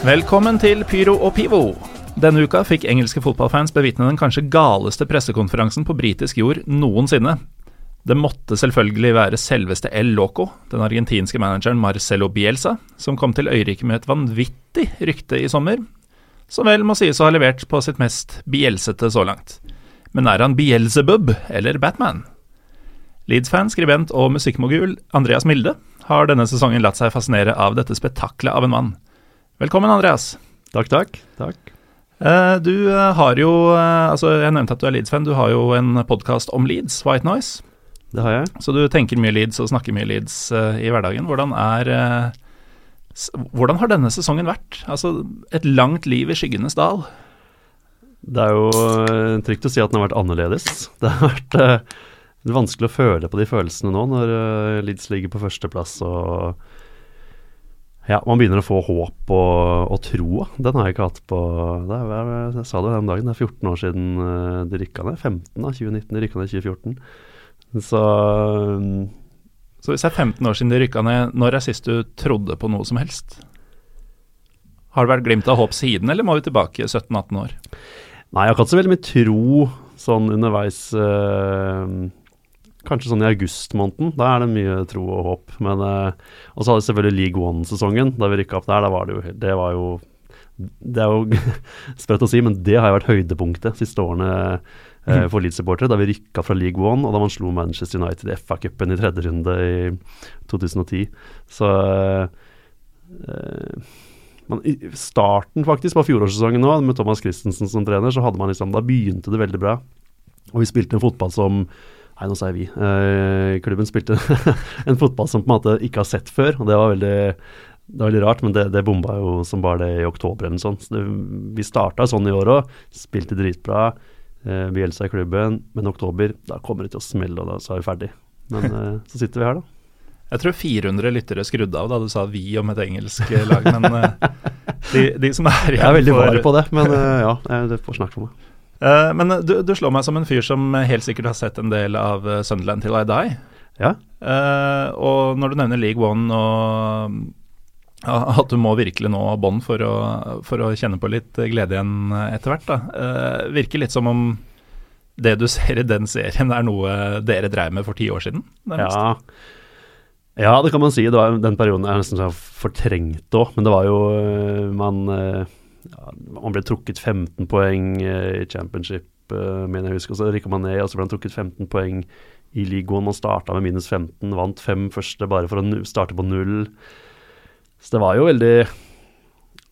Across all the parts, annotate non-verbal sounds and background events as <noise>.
Velkommen til Pyro og Pivo. Denne uka fikk engelske fotballfans bevitne den kanskje galeste pressekonferansen på britisk jord noensinne. Det måtte selvfølgelig være selveste El Loco, den argentinske manageren Marcelo Bielsa, som kom til øyriket med et vanvittig rykte i sommer, som vel må sies å ha levert på sitt mest bielsete så langt. Men er han Bielzebub eller Batman? Leeds-fan, skribent og musikkmogul Andreas Milde har denne sesongen latt seg fascinere av dette spetakkelet av en mann. Velkommen, Andreas. Takk, takk. takk. Eh, du eh, har jo eh, Altså, jeg nevnte at du er Leeds-fan. Du har jo en podkast om Leeds, White Noise. Det har jeg. Så du tenker mye Leeds og snakker mye Leeds i hverdagen. Hvordan er Hvordan har denne sesongen vært? Altså, et langt liv i skyggenes dal. Det er jo trygt å si at den har vært annerledes. Det har vært er vanskelig å føle på de følelsene nå, når Leeds ligger på førsteplass og ja, man begynner å få håp og, og tro. Den har jeg ikke hatt på er, Jeg sa det den dagen, det er 14 år siden eh, de rykka ned. 15 da, 2019, de rykka ned i 2014. Så um, Så hvis det er 15 år siden de rykka ned, når er sist du trodde på noe som helst? Har det vært glimt av håp siden, eller må vi tilbake 17-18 år? Nei, jeg har ikke hatt så veldig mye tro sånn underveis. Uh, Kanskje sånn i augustmåneden. Da er det mye tro og håp. Men eh, Og så hadde vi selvfølgelig League One-sesongen, da vi rykka opp der. Var det jo Det var jo Det er jo <laughs> sprøtt å si, men det har jo vært høydepunktet siste årene eh, for Leeds-supportere. Da vi rykka fra League One, og da man slo Manchester United i FA-cupen i tredje runde i 2010. Så eh, man, I starten faktisk på fjorårssesongen nå, med Thomas Christensen som trener, så hadde man liksom Da begynte det veldig bra. Og vi spilte en fotball som Nei, nå sier vi. Eh, klubben spilte <laughs> en fotball som på en måte ikke har sett før. og Det var veldig, det var veldig rart, men det, det bomba jo som bare det i oktober eller sånn. Så det, vi starta sånn i år òg. Spilte dritbra. Eh, Bjelsa i klubben. Men oktober, da kommer det til å smelle, og da så er vi ferdig. Men <laughs> eh, så sitter vi her, da. Jeg tror 400 lyttere skrudde av da du sa 'vi' om et engelsk lag, men uh, de, de, som er igjen Jeg er veldig var på det, men uh, ja, det får snakke for meg. Uh, men du, du, slår meg som en fyr som helt sikkert har sett en del av eh, Sunderland til I Die. Ja. Uh, og når du nevner League One og uh, at du må virkelig nå bånd for, for, å kjenne på litt glede igjen etter hvert, da. virker litt som om det du ser i den serien er noe dere drev med for ti år siden? Ja. ja. det kan man si. Var, den perioden er nesten så fortrengt òg, men det var jo Man ja, Man ble trukket 15 poeng eh, i championship, uh, mener jeg husker. Så rykka man ned, og så ble han trukket 15 poeng i ligaen. Man starta med minus 15, vant fem første bare for å starte på null. Så det var jo veldig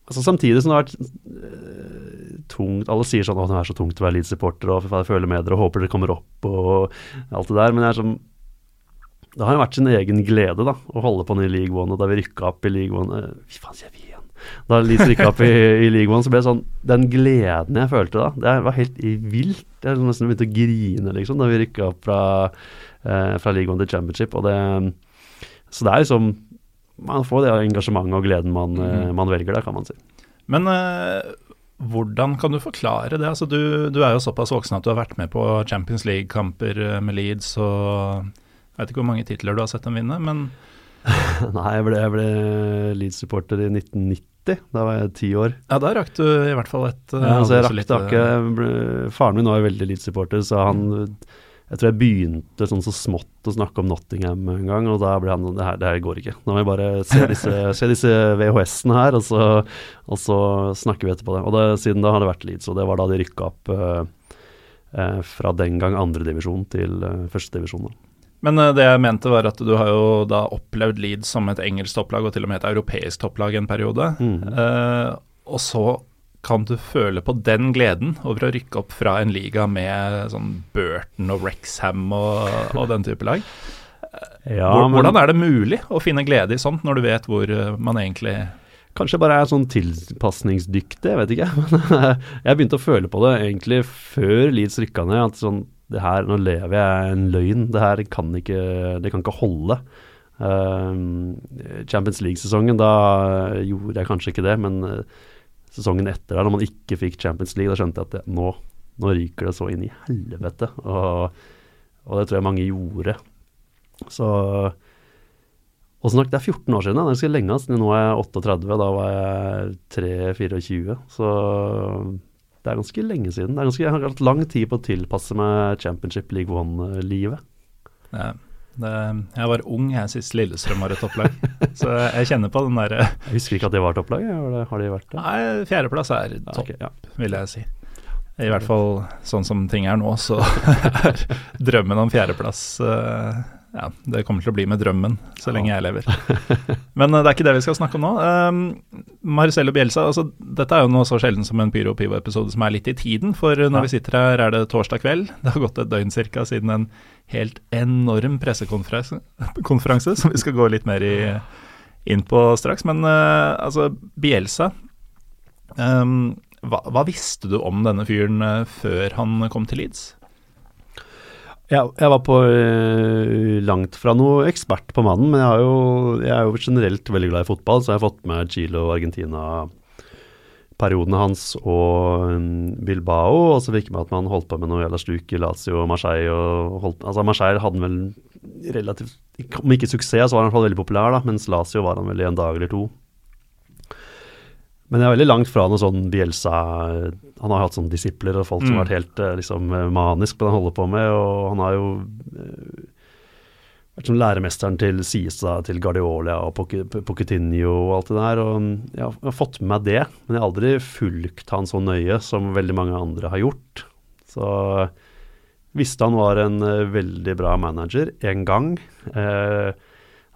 Altså Samtidig som det har vært uh, tungt Alle sier sånn at det er så tungt å være Leeds-supporter og jeg føler med dere og håper dere kommer opp og alt det der. Men det er sånn det har jo vært sin egen glede da, å holde på den i League One. Og da vi rykka opp i League One Fy faen, sier vi da Leeds rykka opp i, i League One, så ble det sånn Den gleden jeg følte da, det var helt vilt. Jeg nesten begynte å grine, liksom, da vi rykka opp fra, eh, fra League One til Championship. Og det, så det er liksom Man får det engasjementet og gleden man, mm. man velger, da, kan man si. Men eh, hvordan kan du forklare det? Altså, du, du, er jo såpass voksen at du har vært med på Champions League-kamper eh, med Leeds og Jeg vet ikke hvor mange titler du har sett dem vinne, men <laughs> Nei, jeg ble, ble Leeds-supporter i 1990. Da var jeg ti år. Ja, da rakk du i hvert fall et ja, altså, jeg rakk det ikke. Faren min var jo veldig Leeds-supporter, så han Jeg tror jeg begynte sånn så smått å snakke om Nottingham en gang, og da ble han sånn Det her, det her går ikke. Nå må vi bare se disse, <laughs> se disse VHS-ene her, og så, og så, snakker vi etterpå det. Og det, siden da har det vært Leeds, og det var da de rykka opp uh, uh, fra den gang andredivisjon til uh, førstedivisjon. Men uh, det jeg mente var at du har jo da opplevd Leeds som et engelsk topplag, og til og med et europeisk topplag en periode. Mm. Uh, og så kan du føle på den gleden over å rykke opp fra en liga med sånn Burton og Rexham og, og den type lag. <laughs> Ja, men, Hvordan er det mulig å finne glede i sånt, når du vet hvor man egentlig Kanskje bare er sånn tilpasningsdyktig, jeg vet ikke. <laughs> Men jeg begynte å føle på det egentlig før Leeds rykka ned. at sånn det her, Nå lever jeg en løgn. Det her kan ikke, det kan ikke holde. Uh, Champions League-sesongen, da gjorde jeg kanskje ikke det, men uh, sesongen etter der, når man ikke fikk Champions League, da skjønte jeg at det, nå, nå, ryker det så inn i helvete. Og, og, det tror jeg mange gjorde. Så Og sagt, det er 14 år siden. Det er ganske lenge siden. Nå er jeg 38, da var jeg 3-24. Så det er ganske lenge siden. Det er ganske, jeg har hatt lang tid på å tilpasse meg Championship League One-livet. Ja, jeg var ung jeg sist Lillestrøm var et topplag, så jeg kjenner på den derre Jeg husker ikke at det var topplag. Har de vært det? Nei, fjerdeplass er topp, okay, ja. vil jeg si. I hvert fall sånn som ting er nå, så <laughs> er drømmen om fjerdeplass uh, ja, det kommer til å bli med drømmen så lenge jeg lever. Men uh, det er ikke det vi skal snakke om nå. Um, Marcello Bielsa, altså, dette er jo noe så sjelden som en Pyro Pivo-episode som er litt i tiden. For når ja. vi sitter her, er det torsdag kveld. <laughs> Det har gått et døgn cirka siden en helt enorm pressekonferanse, <laughs> som vi skal gå litt mer i, inn på straks. Men uh, altså, Bielsa um, hva, hva, visste du om denne fyren før han kom til Leeds? Jeg, jeg var på eh, langt fra noe ekspert på mannen, men jeg, jo, jeg, er jo generelt veldig glad i fotball, så jeg har fått med Chile og Argentina periodene hans og um, Bilbao, og så virker det at man holdt på med noe jævla sluk Lazio og Marseille. Og holdt, altså Marseille hadde vel relativt Om ikke suksess, så var han i hvert fall veldig populær, da, mens Lazio var han vel i en dag eller to. Men jeg er veldig langt fra noe sånn Bielsa Han har hatt sånne disipler og folk som har vært mm. helt eh, liksom, manisk på det han holder på med, og han har jo eh, vært som læremesteren til Sisa, til Guardiola og Pochettino og alt det der. og Jeg har fått med meg det, men jeg har aldri fulgt han så nøye som veldig mange andre har gjort. Så visste han var en veldig bra manager en gang. Eh,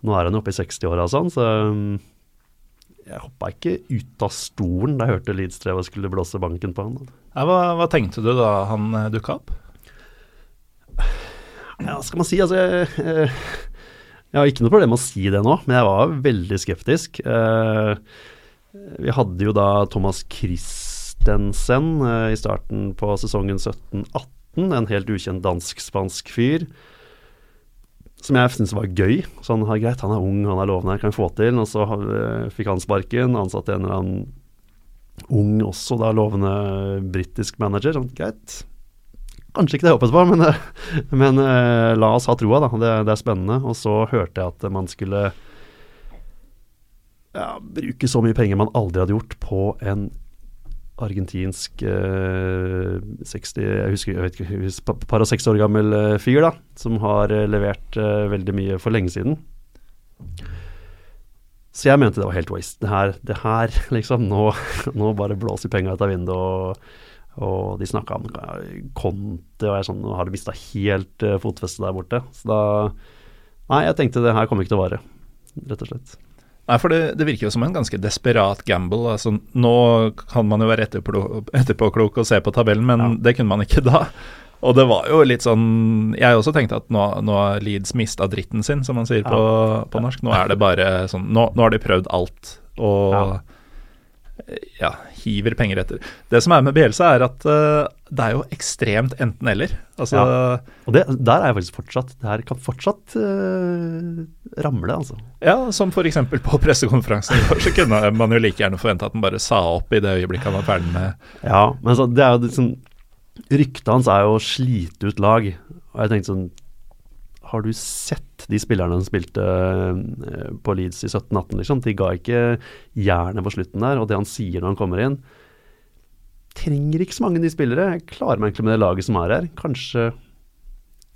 nå er han oppe i 60-åra og sånn, så um, jeg hoppa ikke ut av stolen da jeg hørte Lidstreva skulle blåse banken på han. Ja, hva, hva, tenkte du da han eh, dukka opp? Ja, skal man si? Altså, jeg, jeg, jeg, har ikke noe problem med å si det nå, men jeg var veldig skeptisk. Uh, vi hadde jo da Thomas Christensen i starten på sesongen 17-18, en helt ukjent dansk-spansk fyr som jeg syntes var gøy. Sånn, ja, greit, han er ung, han er lovende, kan vi få til. Og så uh, fikk han sparken, ansatte en eller annen ung, også da lovende britisk manager. Sånn, greit. Kanskje ikke det jeg håpet på, men, men uh, la oss ha troa, da. Det, det, er spennende. Og så hørte jeg at man skulle ja, bruke så mye penger man aldri hadde gjort på en argentinsk eh, 60, jeg husker, jeg vet ikke, par og 60 år gammel eh, fyr da, som har eh, levert eh, veldig mye for lenge siden. Så jeg mente det var helt waste. Det her, det her <laughs> liksom, nå, <laughs> nå bare blåser penga ut av vinduet. og og de snakka om Conte, og jeg sånn, nå har de mista helt uh, fotfestet der borte. Så da Nei, jeg tenkte det her kommer ikke til å vare, rett og slett. Nei, for det, det, virker jo som en ganske desperat gamble. Altså, nå kan man jo være etterpåklok og se på tabellen, men ja. det kunne man ikke <laughs> da. Og det var jo litt sånn Jeg også tenkte at nå, nå har Leeds mista dritten sin, som man sier på, på norsk. Nå er det bare sånn Nå, nå har de prøvd alt, og ja ja, hiver penger etter. Det som er med Bielsa, er at uh, det er jo ekstremt enten-eller. Altså, ja. Og det, der er jeg faktisk fortsatt Det her kan fortsatt uh, ramle, altså. Ja, som f.eks. på pressekonferansen i går, så kunne man jo like gjerne forvente at han bare sa opp i det øyeblikket han var ferdig med Ja, men så, det er jo liksom Ryktet hans er jo å slite ut lag. Og jeg tenkte sånn har du sett de spillerne som spilte eh, på Leeds i 17-18, liksom? De ga ikke jernet på slutten der, og det han sier når han kommer inn Trenger ikke så mange nye spillere. Jeg klarer meg egentlig med det laget som er her. Kanskje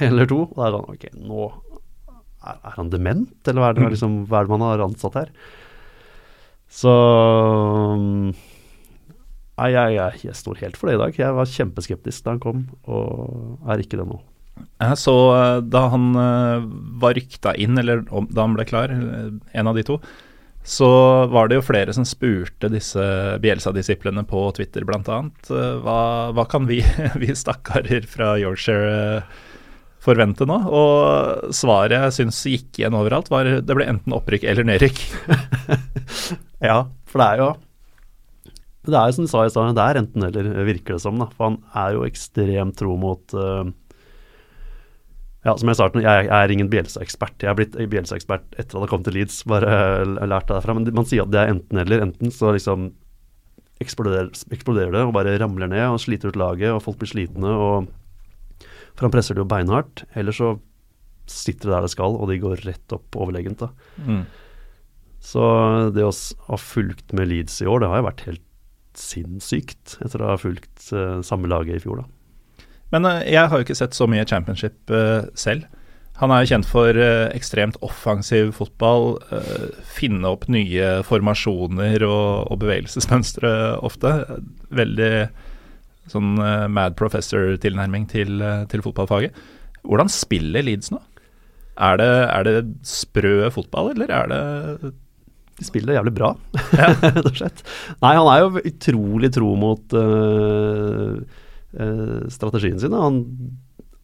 en eller to. Og da er det sånn Ok, nå er, er han dement, eller hva er, det, mm. liksom, hva er det man har ansatt her? Så Nei, jeg, jeg, jeg, står helt for det i dag. Jeg var kjempeskeptisk da han kom, og er ikke det nå. Jeg så eh, da han eh, var rykta inn, eller da han ble klar, eh, en av de to, så var det jo flere som spurte disse Bielsa-disiplene på Twitter bl.a. Hva, hva kan vi, <laughs> vi stakkarer fra Yorkshire forvente nå? Og svaret jeg syns gikk igjen overalt, var det ble enten opprykk eller nedrykk. <laughs> ja, for det er jo Det er jo som du sa i stad, det er enten eller, virker det som. da, For han er jo ekstremt tro mot uh, ja, som jeg sa, jeg, er ingen Bjelsa-ekspert. Jeg er blitt Bjelsa-ekspert etter at jeg kom til Leeds. bare lært det derfra, Men man sier at det er enten-eller. Enten så liksom eksploderer, eksploderer, det og bare ramler ned og sliter ut laget, og folk blir slitne. og For han presser det jo beinhardt. Eller så sitter det der det skal, og de går rett opp overlegent. da. Mm. Så det å ha fulgt med Leeds i år, det har jo vært helt sinnssykt etter å ha fulgt eh, samme laget i fjor, da. Men eh, jeg har jo ikke sett så mye championship eh, selv. Han er jo kjent for eh, ekstremt offensiv fotball, finne opp nye formasjoner og, og bevegelsesmønstre ofte. Veldig sånn mad professor-tilnærming til, til fotballfaget. Hvordan spiller Leeds nå? Er det, er det sprø fotball, eller er det De spiller jævlig bra, <laughs> rett og slett. Nei, han er jo utrolig tro mot eh, strategien sin. Han,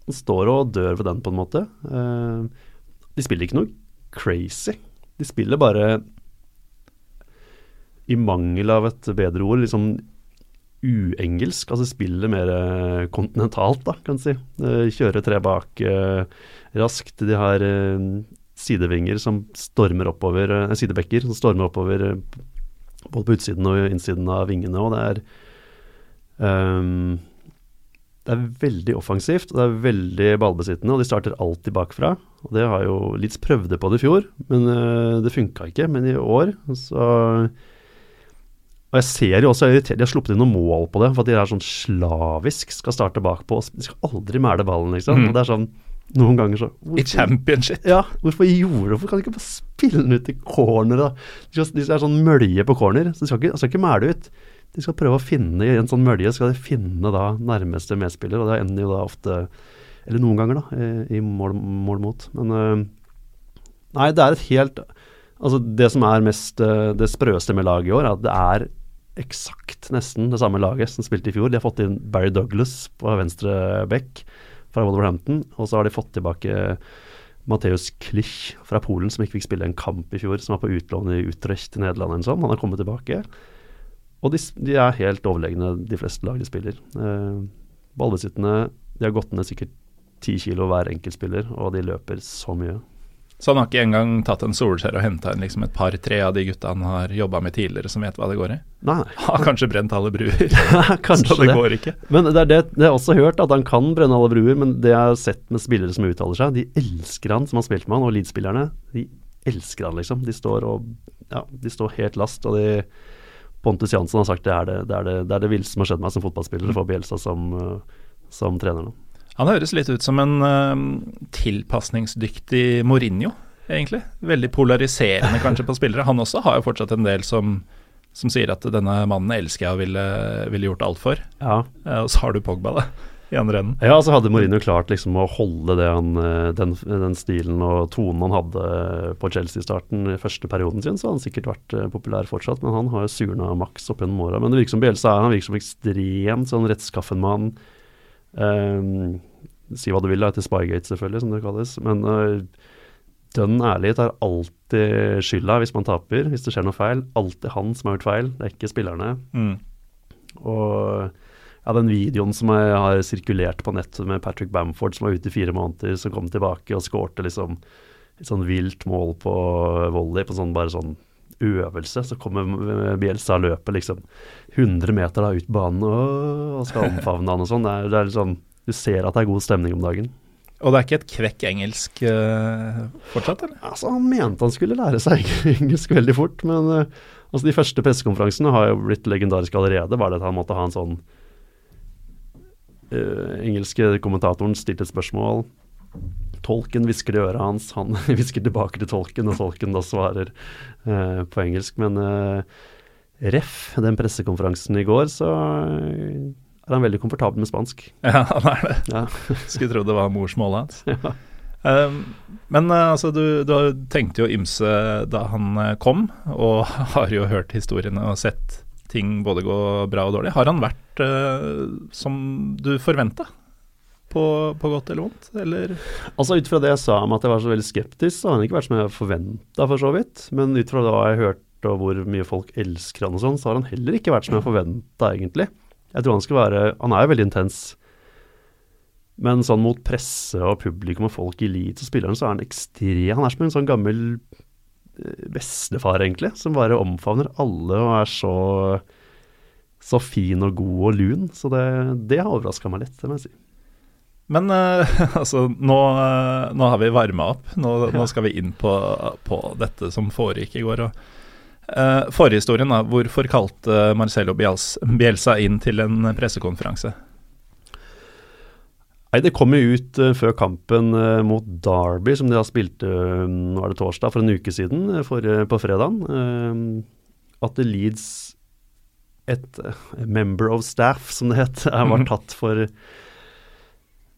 han står og dør ved den, på en måte. Eh, de spiller ikke noe crazy. De spiller bare, i mangel av et bedre ord, liksom uengelsk. Altså spiller mer eh, kontinentalt, da, kan du si. Eh, kjøre tre bak eh, raskt. De har eh, sidevinger som stormer oppover, eh, sidebekker som stormer oppover eh, både på utsiden og innsiden av vingene. Og det er ehm, Det er veldig offensivt, og det er veldig ballbesittende, og de starter alltid bakfra. Og det har jo Leeds prøvde på det i fjor, men eh, det funka ikke. Men i år så og jeg ser jo også De har sluppet inn noen mål på det, for at de er sånn slavisk skal starte bakpå. De skal aldri mæle ballen, liksom. Mm. Og det er sånn noen ganger så i championship? ja, hvorfor gjorde Hvorfor kan de ikke bare spille den ut i corner, da? De skal, de er sånn mølje på corner, så de skal ikke, de skal ikke mæle ut. De skal prøve å finne i en sånn mølje, skal de finne da nærmeste medspiller, og det ender jo da ofte Eller noen ganger, da, i, mål, mål mot. Men øh, Nei, det er et helt Altså, det som er mest øh, det sprøeste med laget i år, er at det er eksakt nesten det samme laget som spilte i fjor. De har fått inn Barry Douglas på venstre back fra Wolverhampton, og så har de fått tilbake Mateus Klich fra Polen, som ikke fikk spille en kamp i fjor, som var på utlån i Utrecht i Nederland eller sånn. Han har kommet tilbake. Og de, de er helt overlegne, de fleste lag de spiller. Eh, Ballbesittende, de har gått ned sikkert ti kilo hver enkeltspiller, og de løper så mye. Så han har ikke engang tatt en Solskjær og henta inn liksom et par-tre av de gutta han har jobba med tidligere, som vet hva det går i? Nei, <laughs> Har kanskje brent alle bruer, <laughs> <laughs> kanskje så det det. går ikke. Men det er det, det har også hørt, at han kan brenne alle bruer, men det jeg har sett med spillere som uttaler seg, de elsker han som har spilt med han, og Leeds-spillerne, de elsker han liksom. De står og ja, de står helt last, og de Pontus Jansson har sagt det er det, det, er det, det, er det villeste som har skjedd meg som fotballspiller, å få Bjelsa som, uh, som trener nå. Han høres litt ut som en uh, tilpasningsdyktig Mourinho, egentlig. Veldig polariserende kanskje på spillere. Han også har jo fortsatt en del som, som sier at denne mannen elsker jeg og ville, ville gjort alt for. Ja. Uh, og så har du Pogba, da, i andre enden. Ja, så hadde Mourinho klart liksom å holde det han, eh, den, den stilen og tonen han hadde på Chelsea-starten i første perioden sin, så hadde han sikkert vært eh, populær fortsatt, men han har jo surna maks opp gjennom åra. Men det virker som Bielsa er han virker som ekstremt sånn rettskaffen mann. Um, si hva du vil, da, etter Spygate selvfølgelig, som det kalles. Men uh, dønn ærlig tar alltid skylda hvis man taper, hvis det skjer noe feil. Alltid han som har gjort feil, det er ikke spillerne. Mm. Og ja, den videoen som jeg har sirkulert på nettet med Patrick Bamford, som var ute i fire måneder, som kom tilbake og skårte liksom et sånn vilt mål på volley, på sånn bare sånn øvelse. Så kommer Bielsa og løper liksom 100 meter da ut banen og, og skal omfavne han og sånn. Det er, det er sånn Du ser at det er god stemning om dagen. Og det er ikke et kvekk engelsk uh, fortsatt, eller? Altså, Han mente han skulle lære seg <laughs> engelsk veldig fort, men uh, altså, de første pressekonferansene har jo blitt legendariske allerede. Bare det at han måtte ha en sånn Engelske kommentatoren stilte et spørsmål. Tolken hvisker i øret hans, han <laughs> hvisker tilbake til tolken, og tolken da svarer eh, på engelsk. Men eh, ref den pressekonferansen i går, så eh, er han veldig komfortabel med spansk. <laughs> Ja, han er det. Ja. <laughs> Skulle tro det var morsmålet hans. Ja. Um, men eh, altså, du, du tenkte jo ymse da han eh, kom, og har jo hørt historiene og sett ting både gå bra og dårlig. Har han vært uh, som du forventa? På, på godt eller vondt, eller? Altså Ut fra det jeg sa om at jeg var så veldig skeptisk, så har han ikke vært som jeg forventa, for så vidt. Men ut fra det jeg hørte og hvor mye folk elsker han og sånn, så har han heller ikke vært som jeg forventa, egentlig. Jeg tror han skal være Han er jo veldig intens. Men sånn mot presse og publikum og folk i elite og spillerne, så er han ekstrem. Han er som en sånn gammel bestefar, egentlig, som bare omfavner alle og er så så fin og god og lun. Så det, det har overraska meg litt, det må jeg si. Men uh, <laughs> altså, nå, uh, nå, har vi varma opp. Nå, ja. nå, skal vi inn på, på, dette som foregikk i går. Og, uh, forhistorien, da. Hvorfor kalte Marcelo Bielsa inn til en pressekonferanse? Nei, Det kom jo ut uh, før kampen uh, mot Derby, som de har spilt uh, nå er det torsdag, for en uke siden, for, på fredag, at Leeds, et member of staff, som det het, var mhm. tatt for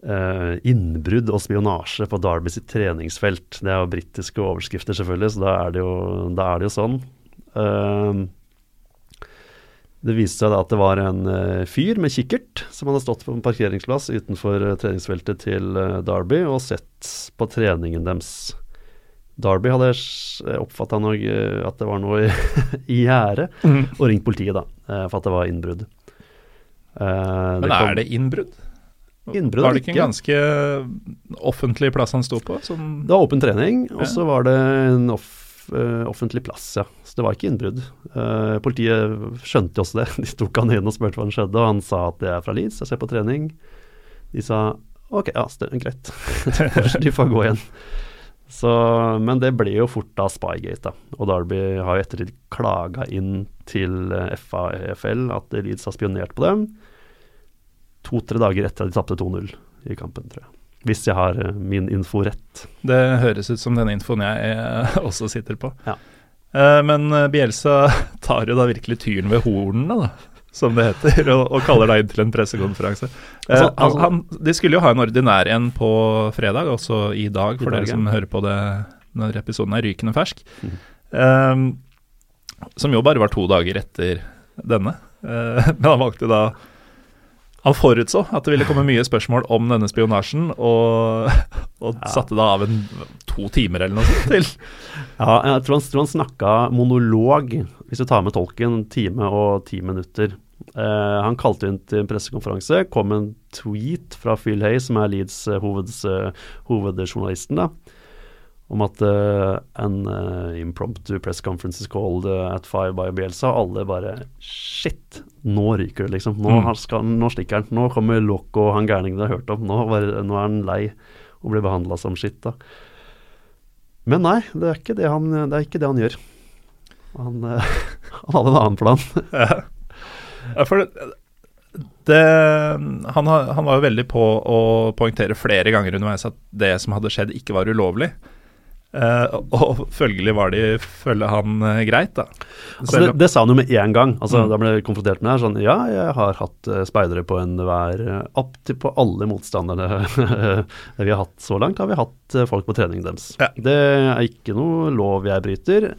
innbrudd og spionasje på Derby sitt treningsfelt. Det er jo britiske overskrifter, selvfølgelig, så da er det jo, er det jo sånn. Det viste seg da at det var en uh, fyr med kikkert som hadde stått på en parkeringsplass utenfor uh, treningsfeltet til uh, Derby og sett på treningen deres. Derby hadde oppfatta at det var noe <laughs> i, gjære, mm. og ringt politiet da, for at det var innbrudd. Men er det innbrudd? Innbrudd Var det ikke en ganske offentlig plass han sto på? Som det var åpen trening, og så var det en off offentlig plass, ja. Så det var ikke innbrudd. Uh, politiet skjønte jo også det. <laughs> De tok han inn og spurte hva som skjedde, og han sa at det er fra Leeds, jeg ser på trening. De sa ok, ja, greit. <laughs> de får gå igjen. Så, men det ble jo fort da Spygate, da. Og Derby har jo ettertid klaga inn til eh, FAFL at Leeds har spionert på dem. To-tre dager etter at de tapte 2-0 i kampen, tror jeg. Hvis jeg har eh, min info rett. Det høres ut som den infoen jeg eh, <laughs> også sitter på. Ja. Uh, men Bielsa <laughs> tar jo da virkelig tyren ved hornene, da, som det heter, og, og kaller deg inn til en pressekonferanse. Altså, altså, han, de skulle jo ha en ordinær en på fredag, også i dag, for i dag, dere som ja. hører på det når episoden er rykende fersk. Mm. Um, som jo bare var to dager etter denne. Uh, <laughs> men han valgte da han forutså at det ville komme mye spørsmål om denne spionasjen, og, og ja. satte da av en to timer eller noe sånt til. <laughs> Ja, jeg tror han, tror han snakka monolog, hvis du tar med tolken, time og ti minutter. Eh, han kalte inn til en pressekonferanse, kom en tweet fra Phil Hay, som er Leeds uh, hoveds, uh, hovedjournalisten, da om at uh, en uh, impromptu press conference is called uh, at five by Bielsa. Alle bare Shit, nå ryker det, liksom. Nå, mm. skal, nå stikker han. Nå kommer Loco, han gærningen du har hørt om. Nå, bare, nå, er han lei og blir behandla som skitt, da. Men nei, det er ikke det han, det ikke det han gjør. Han, <laughs> han hadde en annen plan. ja, for det, det, han, han, var jo veldig på å poengtere flere ganger underveis at det som hadde skjedd, ikke var ulovlig. Uh, og følgelig var de følge han uh, greit, da. Altså det, det, sa han jo med en gang. Altså, mm. Da ble jeg konfrontert med det. Sånn, ja, jeg har hatt uh, speidere på enhver Opp til på alle motstanderne <laughs> vi har hatt så langt, har vi hatt folk på treningen deres. Ja. Det er ikke noe lov jeg bryter.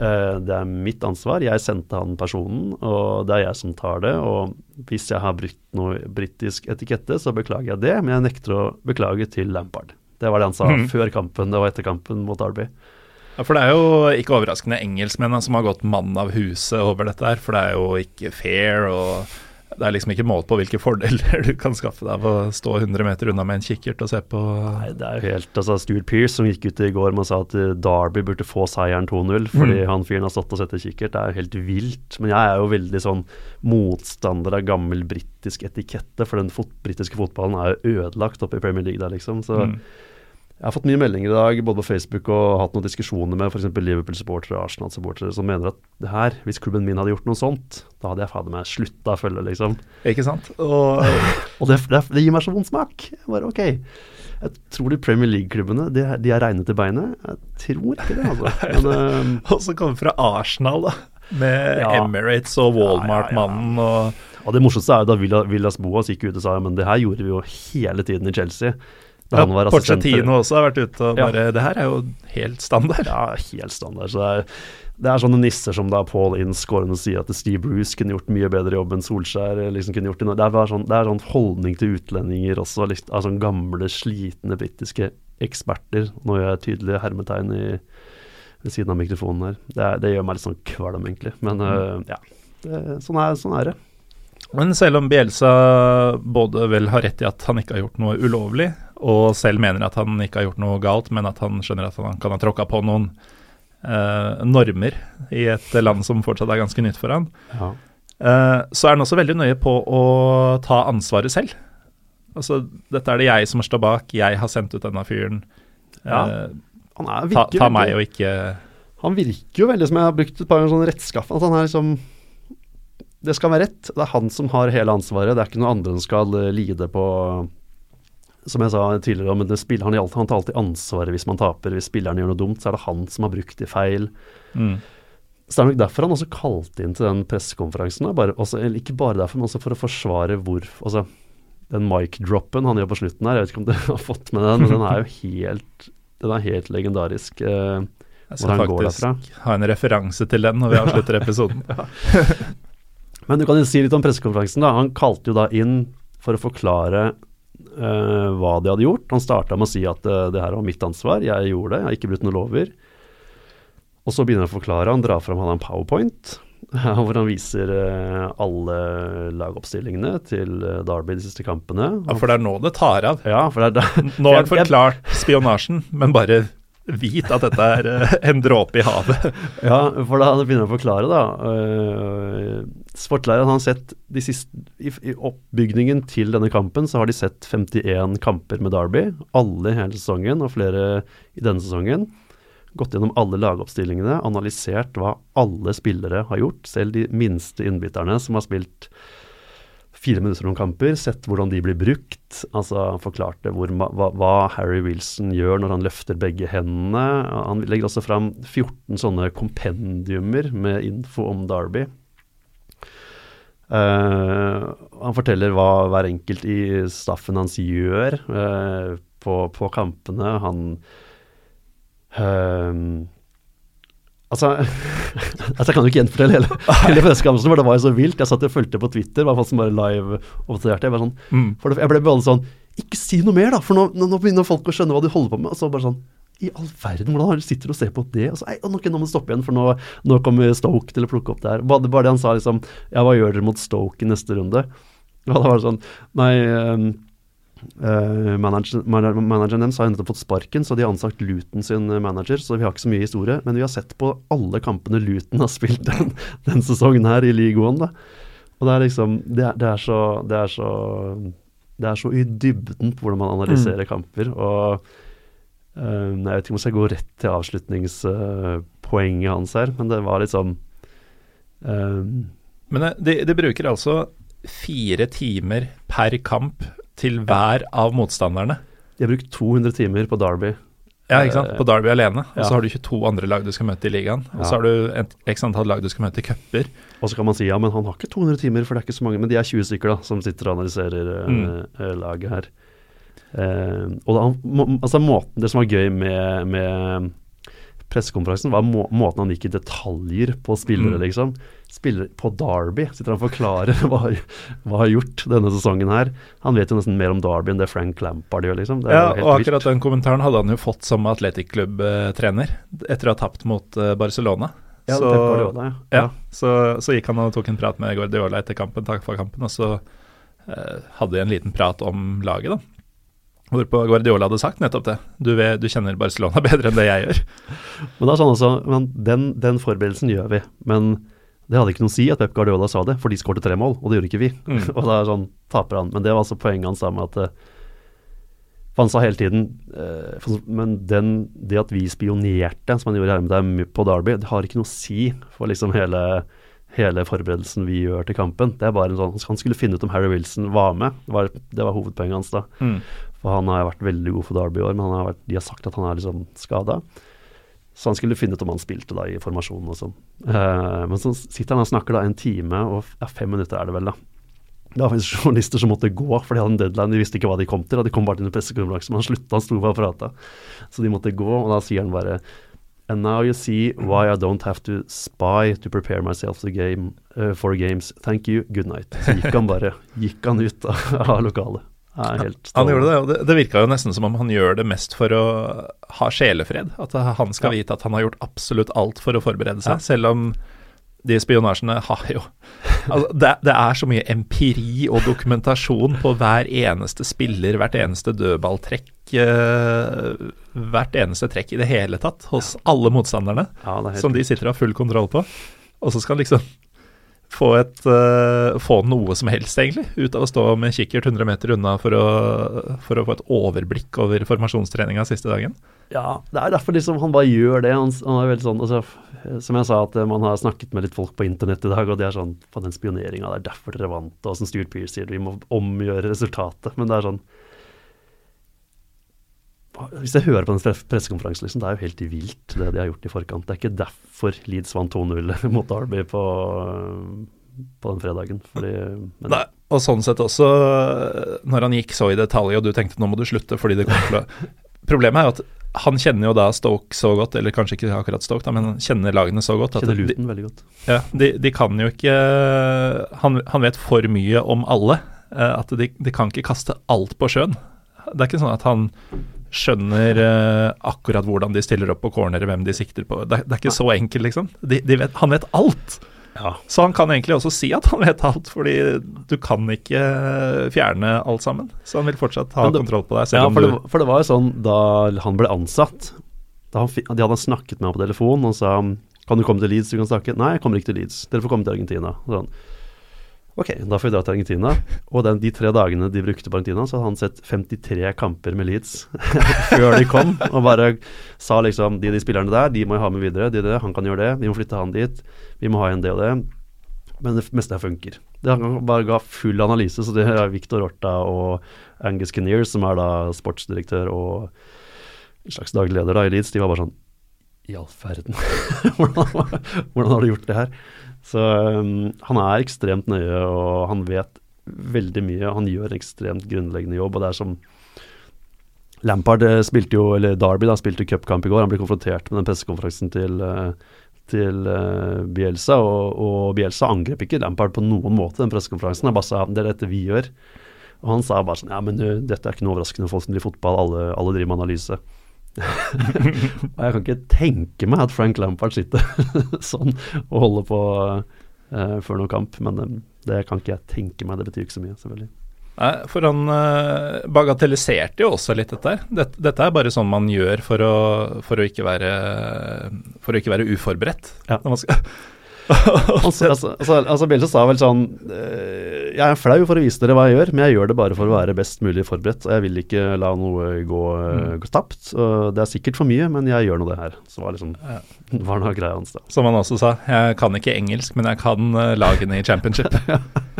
det er mitt ansvar. Jeg sendte han personen, og det er jeg som tar det. Og hvis jeg har brutt noe britisk etikette, så beklager jeg det, men jeg nekter å beklage til Lampard. Det var det han sa mm. før kampen og etter kampen mot Derby. Ja, for det er jo ikke overraskende engelskmennene som har gått mann av huset over dette her, for det er jo ikke fair, og det er liksom ikke målt på hvilke fordeler <laughs> du kan skaffe deg av å stå 100 meter unna med en kikkert og se på Nei, det er jo helt altså Stuart Pearce som gikk ut i går og sa at eh, Derby burde få seieren 2-0 fordi mm. han fyren har stått og sett i kikkert. Det er jo helt vilt. Men jeg er jo veldig sånn motstander av gammel britisk etikette, for den fot britiske fotballen er jo ødelagt oppe i Premier League der, liksom. Så mm. Jeg har fått mye meldinger i dag, både på Facebook og hatt noen diskusjoner med f.eks. Liverpool-supportere og Arsenal-supportere som mener at det her, hvis klubben min hadde gjort noe sånt, da hadde jeg fader meg slutta å følge, liksom. Ikke sant? Og, og det, det, det, gir meg så vond smak. Jeg bare ok. Jeg tror de Premier League-klubbene de, de, er regnet til beinet. Jeg tror ikke det, altså. Men, uh, <laughs> og så kommer fra Arsenal, da. Med ja, Emirates og Walmart-mannen ja, ja, og Og det morsomste er jo da Villas, Villas Boas gikk ut og sa men det her gjorde vi jo hele tiden i Chelsea. Ja, Porcetino også har vært ute og bare. Det her er jo helt standard. Ja, helt standard. Så det er, det er sånne nisser som da Paul Inns går inn og sier at Steve Bruce kunne gjort mye bedre jobb enn Solskjær. liksom kunne gjort Det er, sånn, det er sånn holdning til utlendinger også, liksom, av sånne gamle, slitne britiske eksperter. Nå gjør jeg tydelige hermetegn i, ved siden av mikrofonen her. Det, er, det gjør meg litt sånn kvalm, egentlig. Men mm. uh, ja, det, sånn, er, sånn er det. Men selv om Bielsa både vel har rett i at han ikke har gjort noe ulovlig, og selv mener at han ikke har gjort noe galt, men at han skjønner at han kan ha tråkka på noen eh, normer i et land som fortsatt er ganske nytt for han, ja. eh, så er han også veldig nøye på å ta ansvaret selv. Altså, dette er det jeg som står bak, jeg har sendt ut denne fyren. Ja, Eh, Han er, ta, ta meg og ikke Han virker jo veldig som jeg har brukt et par ganger sånn rettskaff. At han er liksom Det skal være rett. Det er han som har hele ansvaret. Det er ikke noe andre som skal eh, lide på Som jeg sa tidligere, men det spiller, han, han tar alltid ansvaret hvis man taper. Hvis spilleren gjør noe dumt, så er det han som har brukt de feil. mm. Så det er nok derfor han også kalte inn til den pressekonferansen. ikke bare derfor, men også for å forsvare hvor altså, Den mic-droppen han gjør på slutten her, jeg vet ikke om dere <laughs> har fått med den, men den er jo helt, den er helt legendarisk. eh, Jeg skal faktisk ha en referanse til den når vi avslutter episoden. <laughs> <laughs> Men du kan jo si litt om pressekonferansen. da. Han kalte jo da inn for å forklare uh, hva de hadde gjort. Han starta med å si at uh, det her var mitt ansvar, jeg gjorde det, jeg har ikke brutt noen lover. Og så begynner han å forklare, han drar fram han har en powerpoint <laughs> hvor han viser eh, alle lagoppstillingene til Derby de siste kampene. Ja, for det er nå det tar av. Ja, for det er da Nå har han forklart spionasjen, men bare vit at dette er eh, en dråpe i havet. <laughs> Ja, for da begynner han å forklare, da. Uh, Sportleiren har sett de siste, i, I oppbygningen til denne kampen så har de sett 51 kamper med Derby. Alle hele sesongen, og flere i denne sesongen. Gått gjennom alle lagoppstillingene, analysert hva alle spillere har gjort. Selv de minste innbytterne som har spilt fire minutter om kamper, sett hvordan de blir brukt. Altså Han forklarte hvor, hva, hva Harry Wilson gjør når han løfter begge hendene. Han legger også fram 14 sånne kompendiumer med info om Derby. Uh, han forteller hva hver enkelt i staffen hans gjør uh, på, på kampene. Han eh, Altså, <laughs> altså Jeg kan jo ikke gjenfortelle hele, <laughs> hele pressekonferansen, for det var jo så vilt. Jeg satt og fulgte på Twitter, var som bare live oppdaterte. Jeg, var sånn, Mm. for jeg ble bare sånn Ikke si noe mer, da! For nå, nå, nå begynner folk å skjønne hva de holder på med. Og så bare sånn I all verden, hvordan sitter du og ser på det? Og så, ei, ok, nå må du stoppe igjen, for nå, nå kommer Stoke til å plukke opp det her. Bare, bare det han sa, liksom Ja, hva gjør dere mot Stoke i neste runde? Og da var det sånn Nei ehm, eh, manager, manager, manageren deres har endelig fått sparken, så de har ansatt Luton sin eh, manager. Så vi har ikke så mye historie. Men vi har sett på alle kampene Luton har spilt den, <laughs> den sesongen her i da. Og det er liksom Det er, det er så Det er så det er så i dybden på hvordan man analyserer kamper. Og uh, jeg vet ikke om jeg skal gå rett til avslutningspoenget hans her, men det var sånn eh, Men det, de, de bruker altså fire timer per kamp til hver av motstanderne. De har brukt 200 timer på Derby. Ja, ikke sant? På Derby alene. Og Ja. så har du 22 andre lag du skal møte i ligaen. Og Ja. så har du et x antall lag du skal møte i cuper. Og så kan man si ja, men han har ikke 200 timer, for det er ikke så mange. Men de er 20 stykker da, som sitter og analyserer eh, Mm. eh, laget her. Uh, og da, må, altså måten, Det som var gøy med, med pressekonferansen, var må, måten han gikk i detaljer på spillere, Mm. liksom. Spillere på Derby sitter han og forklarer <laughs> hva, hva har gjort denne sesongen her. Han vet jo nesten mer om Derby enn det Frank Lampard gjør, liksom. Det Ja, og vilt. akkurat den kommentaren hadde han jo fått som atletikklubtrener etter å ha tapt mot eh, Barcelona. Ja, så, Guardiola, ja. ja, så, så gikk han og tok en prat med Guardiola etter kampen, takk for kampen, og så eh, hadde de en liten prat om laget, da. Hvorpå Guardiola hadde sagt nettopp det. Du, vet, du kjenner Barcelona <laughs> bedre enn det jeg gjør. Men det er sånn altså, men den, den forberedelsen gjør vi. Men det hadde ikke noe å si at Pep Guardiola sa det, for de skårte tre mål, og det gjorde ikke vi. Mm. <laughs> og da er sånn, taper han. Men det var altså poenget hans med at eh, For han sa hele tiden eh, Men den, det at vi spionerte, som han gjorde her med deg på Derby, det har ikke noe å si for liksom hele, hele forberedelsen vi gjør til kampen. Det er bare en sånn, Han skulle finne ut om Harry Wilson var med. Det var, det var hovedpoenget hans da. Mm. For han har vært veldig god for Derby i år, men han har vært, de har sagt at han er liksom skada. Så han skulle finne ut om han spilte da i formasjonen og sånn. Eh, men så sitter han og snakker da en time, og ja, fem minutter er det vel, da. Det var faktisk <laughs> journalister som måtte gå, for de hadde en deadline, de visste ikke hva de kom til. og De kom bare til en pressekonferanse, men han slutta, han sto bare og prata. Så de måtte gå, og da sier han bare And now you see why I don't have to spy to prepare myself to game, uh, for games. Thank you, good night. Så gikk han bare gikk han ut av, lokalet. Er helt Han gjorde det, og det, det virka jo nesten som om han gjør det mest for å ha sjelefred. At han skal vite at han har gjort absolutt alt for å forberede seg, Ja. selv om de spionasjene har jo <laughs> altså, det, det er så mye empiri og dokumentasjon på hver eneste spiller, hvert eneste dødballtrekk, eh, hvert eneste trekk i det hele tatt, hos alle motstanderne, Ja, som de sitter og har full kontroll på. Og så skal liksom få, et, uh, få noe som helst, egentlig, ut av å stå med kikkert 100 meter unna for å, for å få et overblikk over formasjonstreninga siste dagen? Ja, det er derfor liksom han bare gjør det. Han, han er veldig sånn, altså, Som jeg sa, at man har snakket med litt folk på internett i dag, og det er sånn på den spioneringa, det er derfor dere vant, og som Stuart Pearce sier, vi må omgjøre resultatet. Men det er sånn hvis jeg hører på den pressekonferansen, liksom, det er jo helt vilt det de har gjort i forkant. Det er ikke derfor Leeds vant 2-0 <laughs> mot Derby på, på den fredagen. Fordi, men, Nei, og sånn sett også, når han gikk så i detalj, og du tenkte nå må du slutte fordi det kommer til å <laughs> Problemet er jo at han kjenner jo da Stoke så godt, eller kanskje ikke akkurat Stoke, da, men han kjenner lagene så godt. kjenner Luton veldig godt. Ja, de, de, kan jo ikke han, han, vet for mye om alle. Eh, at de, de kan ikke kaste alt på sjøen. Det er ikke sånn at han skjønner uh, akkurat hvordan de stiller opp på corner, hvem de sikter på. Det, det er ikke så enkelt, liksom. De, de vet, han vet alt. Ja. Så han kan egentlig også si at han vet alt, fordi du kan ikke fjerne alt sammen. Så han vil fortsatt ha det, kontroll på deg. ja, for det, for det, var jo sånn da han ble ansatt han, De hadde snakket med ham på telefon og sa kan du komme til Leeds, du kan snakke. Nei, jeg kommer ikke til Leeds. Dere får komme til Argentina. Sånn. Ok, da får vi dra til Argentina. Og den, de tre dagene de brukte på Argentina, så hadde han sett 53 kamper med Leeds <laughs> før de kom. Og bare sa liksom De de spillerne der, de må jeg ha med videre. De, de, han kan gjøre det. Vi må flytte han dit. Vi må ha en det og det. Men det meste her funker. Det han bare ga full analyse. Så det er Victor Orta og Angus Kinnear, som er da sportsdirektør og en slags daglig leder da i Leeds, de var bare sånn I all verden, <laughs> hvordan, hvordan har du gjort det her? Så um, han er ekstremt nøye, og han vet veldig mye. Han gjør en ekstremt grunnleggende jobb, og det er som Lampard eh, spilte jo, eller Derby da, spilte cupkamp i går. Han ble konfrontert med den pressekonferansen til, eh, til uh, Bielsa, og, og, Bielsa angrep ikke Lampard på noen måte den pressekonferansen. Han bare sa det er dette vi gjør. Og han sa bare sånn ja, men uh, dette er ikke noe overraskende, folk som driver fotball, alle, alle driver med analyse. Og jeg kan ikke tenke meg at Frank Lampard sitter <laughs> sånn og holder på uh, før noen kamp, men um, det kan ikke jeg tenke meg. Det betyr ikke så mye, selvfølgelig. Nei, for han uh, bagatelliserte jo også litt dette her. Dette, dette, er bare sånn man gjør for å, for å, ikke, være, for å ikke være uforberedt. Ja. Når man skal <laughs> altså, altså, altså, altså Bielsa sa vel sånn eh, Jeg er flau for å vise dere hva jeg gjør, men jeg gjør det bare for å være best mulig forberedt. Og jeg vil ikke la noe gå, mm. gå tapt. det er sikkert for mye, men jeg gjør nå det her. Så var liksom <laughs> var noe greia hans da. Som han også sa, jeg kan ikke engelsk, men jeg kan uh, lagene i championship.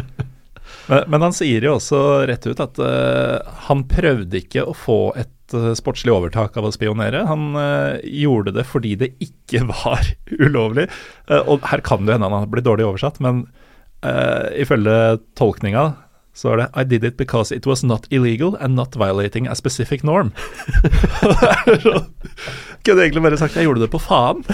<laughs> men, men, han sier jo også rett ut at uh, han prøvde ikke å få et uh, sportslig overtak av å spionere. Han uh, gjorde det fordi det ikke <laughs> var ulovlig. Uh, og her kan det hende han har blitt dårlig oversatt, men ifølge tolkninga så er det I did it because it was not illegal and not violating a specific norm. <laughs> Kunne egentlig bare sagt jeg gjorde det på faen.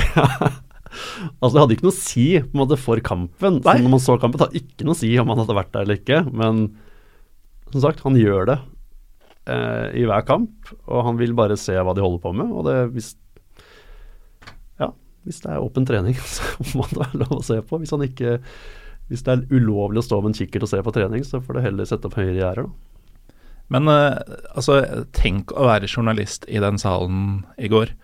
<laughs> altså Det hadde ikke noe å si på en måte for kampen. Så når man så kampen, det hadde ikke noe å si om han hadde vært der eller ikke. Men som sagt, han gjør det eh, i hver kamp, og han vil bare se hva de holder på med. Og det, hvis, ja, hvis det er åpen trening, <laughs> så må det være lov å se på. Hvis, han ikke, hvis det er ulovlig å stå med en kikkert og se på trening, så får du heller sette opp høyere gjerder. Men eh, altså, tenk å være journalist i den salen i går.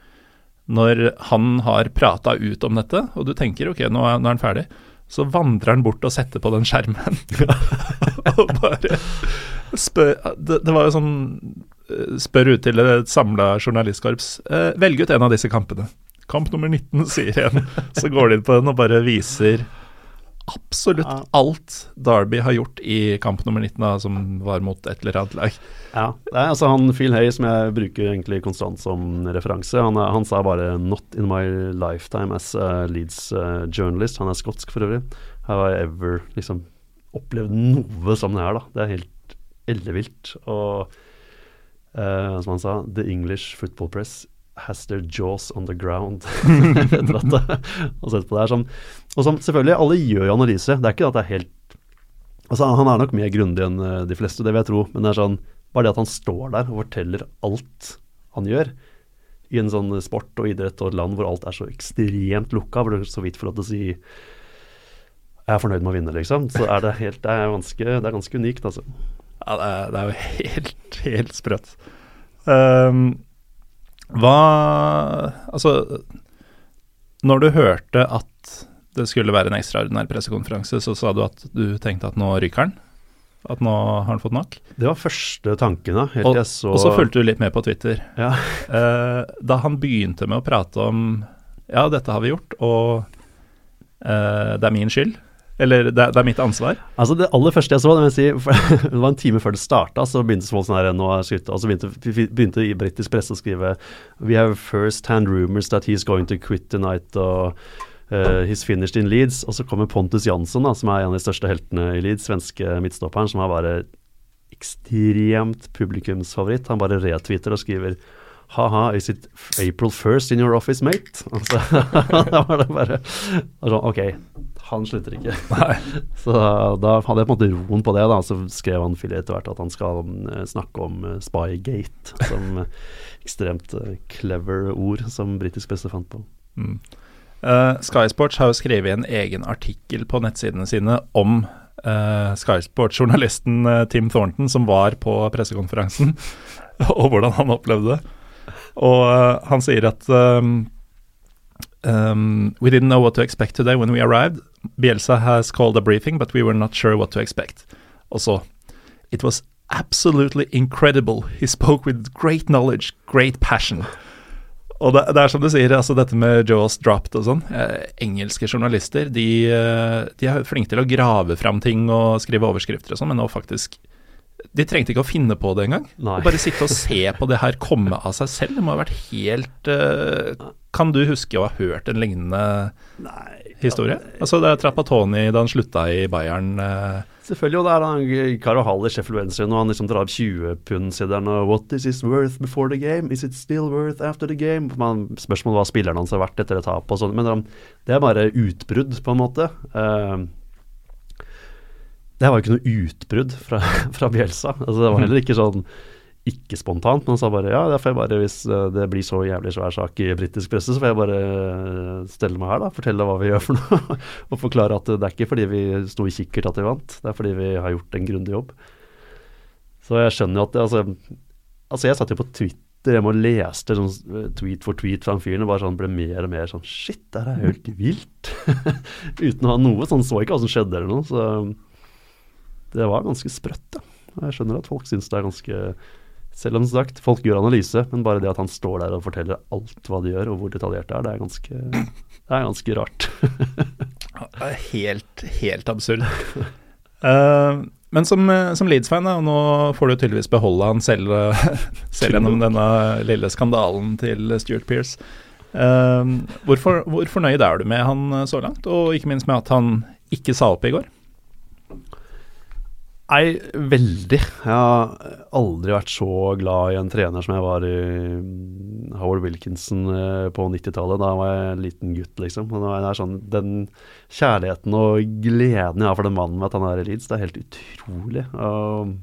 Når han har prata ut om dette, og du tenker ok, nå er, nå er han ferdig, så vandrer han bort og setter på den skjermen. <laughs> og bare spør det, det, var jo sånn eh, Spør ut til et samla journalistkorps. Eh, velg ut en av disse kampene. Kamp nummer 19, sier en. Så går de inn på den og bare viser absolutt ja. alt Derby har gjort i kamp nummer 19, da, som var mot et eller annet lag. Ja, det er altså han Phil Hay, som jeg bruker egentlig konstant som referanse, han, han, sa bare 'not in my lifetime as a Leeds uh, journalist'. Han er skotsk for øvrig. Have I ever liksom opplevd noe som det her, da. Det er helt ellevilt. Og uh, som han sa, The English Football Press has their jaws on the ground. <laughs> Etter at <laughs> og sett på det her som, Og som selvfølgelig, alle gjør jo analyse. Det er ikke at det er helt Altså Han er nok mer grundig enn eh, de fleste, det vil jeg tro. Men det er sånn, bare det at han står der og forteller alt han gjør, i en sånn sport og idrett og et land hvor alt er så ekstremt lukka, hvor du så vidt får lov til å si jeg er fornøyd med å vinne, liksom. Så er det helt Det er ganske, det er ganske unikt, altså. Ja, det er, det er jo helt, helt sprøtt. Um, hva Altså, når du hørte at det skulle være en ekstraordinær pressekonferanse, så sa du at du tenkte at nå ryker han? At nå har han fått nok? Det var første tanken, da. Helt og, jeg så og så fulgte du litt med på Twitter. Ja. <laughs> Eh, da han begynte med å prate om ja, dette har vi gjort, og eh, det er min skyld. Eller det, det er mitt ansvar. Altså Det aller første jeg så, det, si, <laughs> det var en time før det starta, så begynte sånn her nå er slutt, og så begynte, begynte i britisk presse å skrive We have first hand rumors that he's going to quit tonight, og eh, he's finished in Leeds. Og så kommer Pontus Jansson, da, som er en av de største heltene i Leeds, svenske midtstopperen, som har bare ekstremt publikumsfavoritt. Han bare retweeter og skriver Ha-ha, is it April 1st in your office, mate? <laughs> Altså, <laughs> da var det bare sånn, Ok, han slutter ikke. <laughs> Så da hadde jeg på en måte roen på det. da, Så skrev han Philly etter hvert at han skal eh, snakke om eh, Spygate, som ekstremt clever ord som britisk presse fant på. Mm. Eh, Sky Sports har jo skrevet en egen artikkel på nettsidene sine om uh, Sky Sports-journalisten uh, Tim Thornton, som var på pressekonferansen, <laughs> og hvordan han opplevde det. Og eh, han sier at um, um, We didn't know what to expect today when we arrived. Bielsa has called a briefing, but we were not sure what to expect. Og så It was absolutely incredible. He spoke with great knowledge, great passion. Og det, det er som du sier, altså dette med Jaws dropped og sånn. Eh, engelske journalister de, eh, de er flinke til å grave fram ting og skrive overskrifter og sånn, men nå faktisk De trengte ikke å finne på det engang. Nei. Bare sitte og se på det her komme av seg selv. Det må ha vært helt eh, Kan du huske å ha hørt en lignende historie? Altså det er Trappatoni da han slutta i Bayern. eh, Selvfølgelig, og det er han Caro Hall i Sheffield Wednesday når han liksom drar opp 20-pund-sideren og What is this worth before the game? Is it still worth after the game? Man, spørsmålet hva spilleren hans har vært etter et tap og sånn. Men det er bare utbrudd, på en måte. Eh, det var jo ikke noe utbrudd fra, <laughs> fra Bjelsa. Altså, det var heller ikke sånn ikke spontant, men han sa bare ja, får jeg bare, hvis eh, det blir så jævlig svær sak i britisk presse, så får jeg bare eh, stelle meg her, da. Fortelle hva vi gjør for noe. <laughs> og forklare at det er ikke fordi vi sto i kikkert at vi vant, det er fordi vi har gjort en grundig jobb. Så jeg skjønner jo at altså, altså jeg satt jo på Twitter hjemme og leste sånn eh, tweet for tweet fra fyren og bare sånn ble mer og mer sånn Shit, det her er helt vilt. <laughs> Uten å ha noe sånn, så ikke hva som skjedde eller noe. Så det var ganske sprøtt, da. Jeg skjønner at folk syns det er ganske Selv om sagt, folk gjør analyse, men bare det at han står der og forteller alt hva de gjør, og hvor detaljert det er, det er ganske, det er ganske rart. Helt, helt absurd. Uh, men som, eh, som Leeds-fan, og nå får du tydeligvis beholde han selv, eh, <laughs> selv gjennom denne lille skandalen til Stuart Pearce. Uh, hvorfor, hvor fornøyd er du med han så langt, og ikke minst med at han ikke sa opp i går? Nei, veldig. Jeg har aldri vært så glad i en trener som jeg var i mm, Howard Wilkinson eh, på 90-tallet. Da var jeg en liten gutt, liksom. Er sånn, den kjærligheten og gleden jeg har for den mannen med at han er i Leeds, det er helt utrolig. Og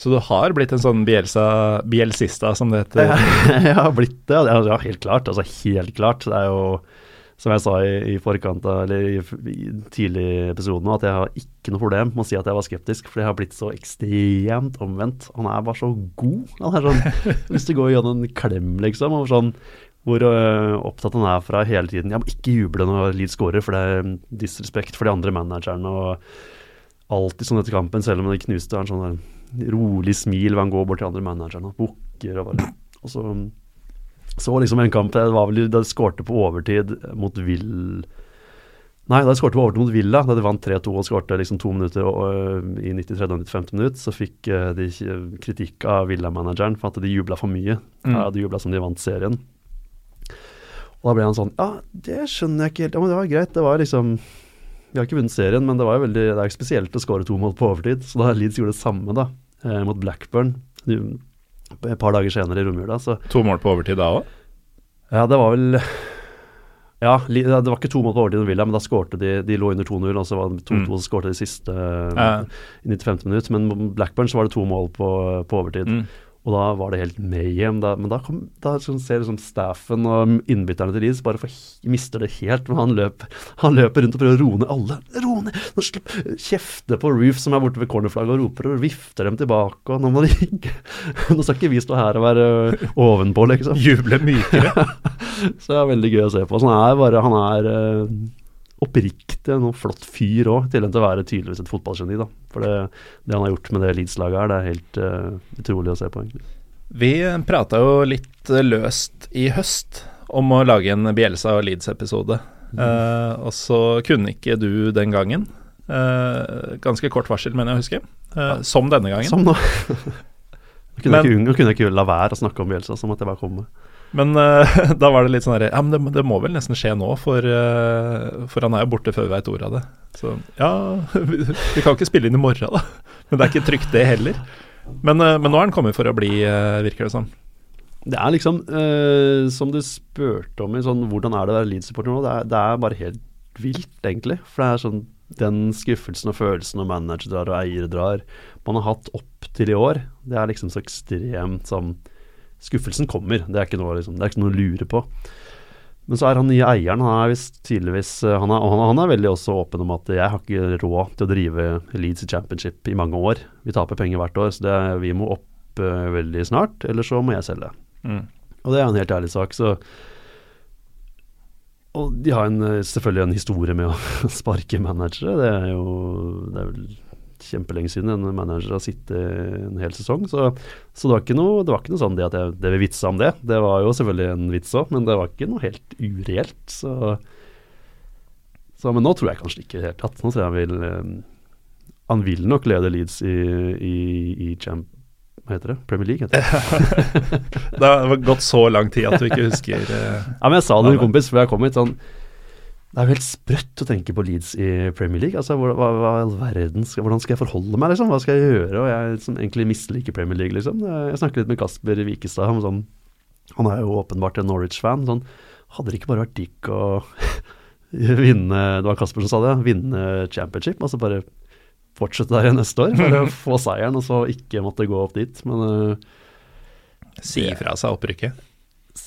Så du har blitt en sånn Bielsa, bielsista, som det heter? <laughs> jeg har blitt det. Ja, helt klart. Altså helt klart. Det er jo som jeg sa i, i forkant eller i, i tidlig nå, at jeg har ikke noe problem med å si at jeg var skeptisk, for det har blitt så ekstremt omvendt. Han er bare så god. Han er sånn, <laughs> Hvis du går gjennom en klem, liksom, over sånn hvor øh, opptatt han er fra hele tiden Jeg må ikke juble når Leeds scorer, for det er mm, disrespekt for de andre managerne. og Alltid sånn etter kampen, selv om det knuste, han sånn der rolig smil hvor han går bort til andre managerne og bukker og bare Og så så liksom en kamp det var vel da de skårte på overtid mot Vill Nei, da de skårte på overtid mot Villa, da de vant 3-2 og skårte liksom to minutter og, øh, i 93. og 95. minutt, så fikk øh, de kritikk av Villa-manageren for at de jubla for mye. Mm. Ja, de jubla som de vant serien. Og da ble han sånn Ja, det skjønner jeg ikke helt. Ja, men det var greit. Det var liksom Vi har ikke vunnet serien, men det var jo veldig Det er jo spesielt å skåre to mål på overtid. Så da Leeds gjorde det samme, da, eh, mot Blackburn et par dager senere i romjula, To mål på overtid da òg? ja, det var vel Ja, det var ikke to mål på overtid Villa, men da skårte de De lå under 2-0, og så var det 2-2, Mm. så skårte de siste uh, i 95. minutt. Men Blackburn så var det to mål på, på overtid. Mm. Og da var det helt mayhem. Da, men da, kom, da sånn, ser liksom staffen og innbytterne til Leeds bare for, mister det helt. Men han, løp, han løper rundt og prøver å roe ned alle. Ro ned! Nå slupp! Kjefter på Roof, som er borte ved cornerflagget, og roper og vifter dem tilbake. Og nå må de ikke <laughs> Nå skal ikke vi stå her og være ovenpå, liksom. <laughs> Juble mykere. <laughs> Så det er veldig gøy å se på. Så han er bare Han er eh, oppriktig noe flott fyr òg, til enn å være tydeligvis et fotballgeni. da. For det, det han har gjort med det Leeds-laget her, det er helt uh, utrolig å se på, egentlig. Vi prata jo litt løst i høst om å lage en Bjelsa og Leeds-episode. Mm. Uh, og så kunne ikke du den gangen. Uh, ganske kort varsel, mener jeg å huske. Uh, som denne gangen. Som nå. <laughs> kunne, men, jeg kunne ikke la være å snakke om Bjelsa, så måtte jeg bare komme. Men <laughs> da var det litt sånn herre Ja, men det, det, må vel nesten skje nå, for, for han er jo borte før vi veit ordet av det. Så ja, <laughs> vi, vi kan ikke spille inn i morgen, da. <laughs> Men det er ikke trygt, det heller. Men, men nå er han kommet for å bli, virker det som. Sånn. Det er liksom, uh, som du spurte om i sånn Hvordan er det å være Leeds-supporter nå? Det er, det er, bare helt vilt, egentlig. For det er sånn den skuffelsen og følelsen når manager drar og eier drar man har hatt opp til i år, det er liksom så ekstremt sånn Skuffelsen kommer, det er ikke noe, liksom, det er ikke noe å lure på. Men så er han nye eieren, han er visst tydeligvis eh, han er, han, han er, veldig også åpen om at jeg har ikke råd til å drive Leeds Championship i mange år. Vi taper penger hvert år, så det, vi må opp uh, veldig snart, eller så må jeg selge. Mm. Og det er en helt ærlig sak. Så Og de har en, selvfølgelig en historie med å <laughs> sparke managere. Det er jo det er vel kjempelenge siden en manager har sittet en hel sesong. Så, så det, var ikke noe, det var ikke noe sånn det at jeg, det vil vitsa om det. Det var jo selvfølgelig en vits òg, men det var ikke noe helt ureelt. Så, så, Men nå tror jeg kanskje ikke i det hele tatt. Nå tror jeg han vil eh, Han vil nok lede Leeds i, i, i champ, hva heter det? Premier League, heter det. <laughs> det har gått så lang tid at du ikke husker uh, Ja, men jeg sa det til en kompis før jeg kom hit. sånn det er jo helt sprøtt å tenke på Leeds i Premier League. Altså, hva, hva, verden skal, Hvordan skal jeg forholde meg, liksom? Hva skal jeg gjøre? Og jeg som egentlig misliker Premier League, liksom. Jeg snakket litt med Kasper Wikestad. Sånn, han er jo åpenbart en Norwich-fan. Sånn, hadde det ikke bare vært digg å <laughs> vinne Det var Kasper som sa det, vinne championship? Altså bare fortsette der neste år. Bare få seieren, og så ikke måtte gå opp dit. Men uh, Si fra seg opprykket?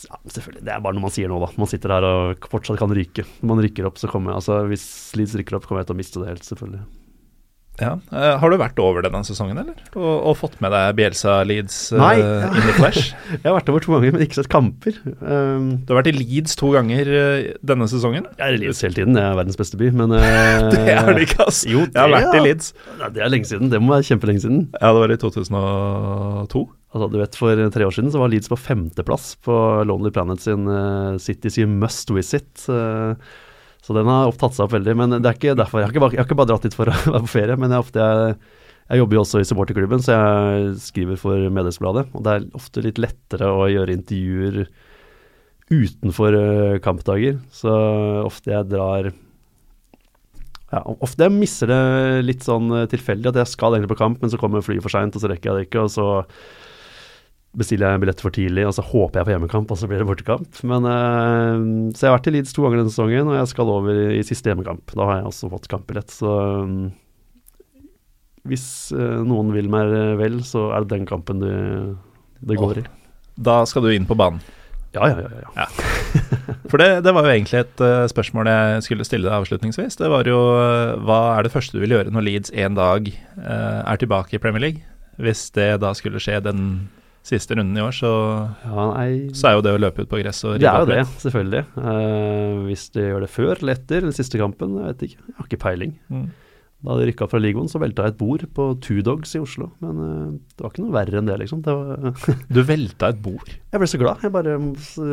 Ja, selvfølgelig. Det er bare noe man sier nå, da. Man sitter her og fortsatt kan ryke. Når man rykker opp, så kommer jeg Altså, hvis Leeds rykker opp, kommer jeg til å miste det helt, selvfølgelig. Ja. Uh, har du vært over denne sesongen, eller? Og, og fått med deg Bielsa Leeds uh, in the flash? <laughs> jeg har vært over to ganger, men ikke sett kamper. Um, du har vært i Leeds to ganger uh, denne sesongen? Jeg er i Leeds hele tiden, det er verdens beste by, men <laughs> Det er det ikke, ass! Jo, det, jeg har vært ja. i Leeds. Ja, det er lenge siden, det må være kjempelenge siden. Ja, det var i 2002. Altså, du vet, For tre år siden så var Leeds på femteplass på Lonely Planet sin Cities You Must Visit. Uh, så den har opptatt tatt seg opp veldig. Men det er ikke derfor. Jeg har ikke bare, har ikke bare dratt dit for å <laughs> være på ferie, men jeg, ofte, jeg, jeg jobber jo også i supporterklubben, så jeg skriver for Medlemsbladet. Og det er ofte litt lettere å gjøre intervjuer utenfor uh, kampdager. Så ofte jeg drar ja, Ofte jeg misser det litt sånn uh, tilfeldig, at jeg skal egentlig på kamp, men så kommer flyet for seint, og så rekker jeg det ikke. og så bestiller jeg en billett for tidlig, og så håper jeg på hjemmekamp, og så blir det bortekamp. Men, uh, så jeg har vært i Leeds to ganger denne sesongen, og jeg skal over i, i siste hjemmekamp. Da har jeg også fått kampbillett. Så um, hvis uh, noen vil meg vel, så er det den kampen det, det går i. Da skal du inn på banen? Ja, ja, ja. ja. ja. For det, det, var jo egentlig et uh, spørsmål jeg skulle stille deg avslutningsvis. Det var jo hva er det første du vil gjøre når Leeds en dag er tilbake i Premier League? Hvis det da skulle skje den siste runden i år, så, ja, nei, så er jo det å løpe ut på gress og ribbe opp litt. Det er jo det, selvfølgelig. Uh, hvis de gjør det før eller etter den siste kampen, jeg vet ikke. Jeg har ikke peiling. Mm. Da de rykka fra ligaen, så velta jeg et bord på Two Dogs i Oslo. Men uh, det var ikke noe verre enn det, liksom. Det var, <laughs> du velta et bord? Jeg ble så glad. Jeg bare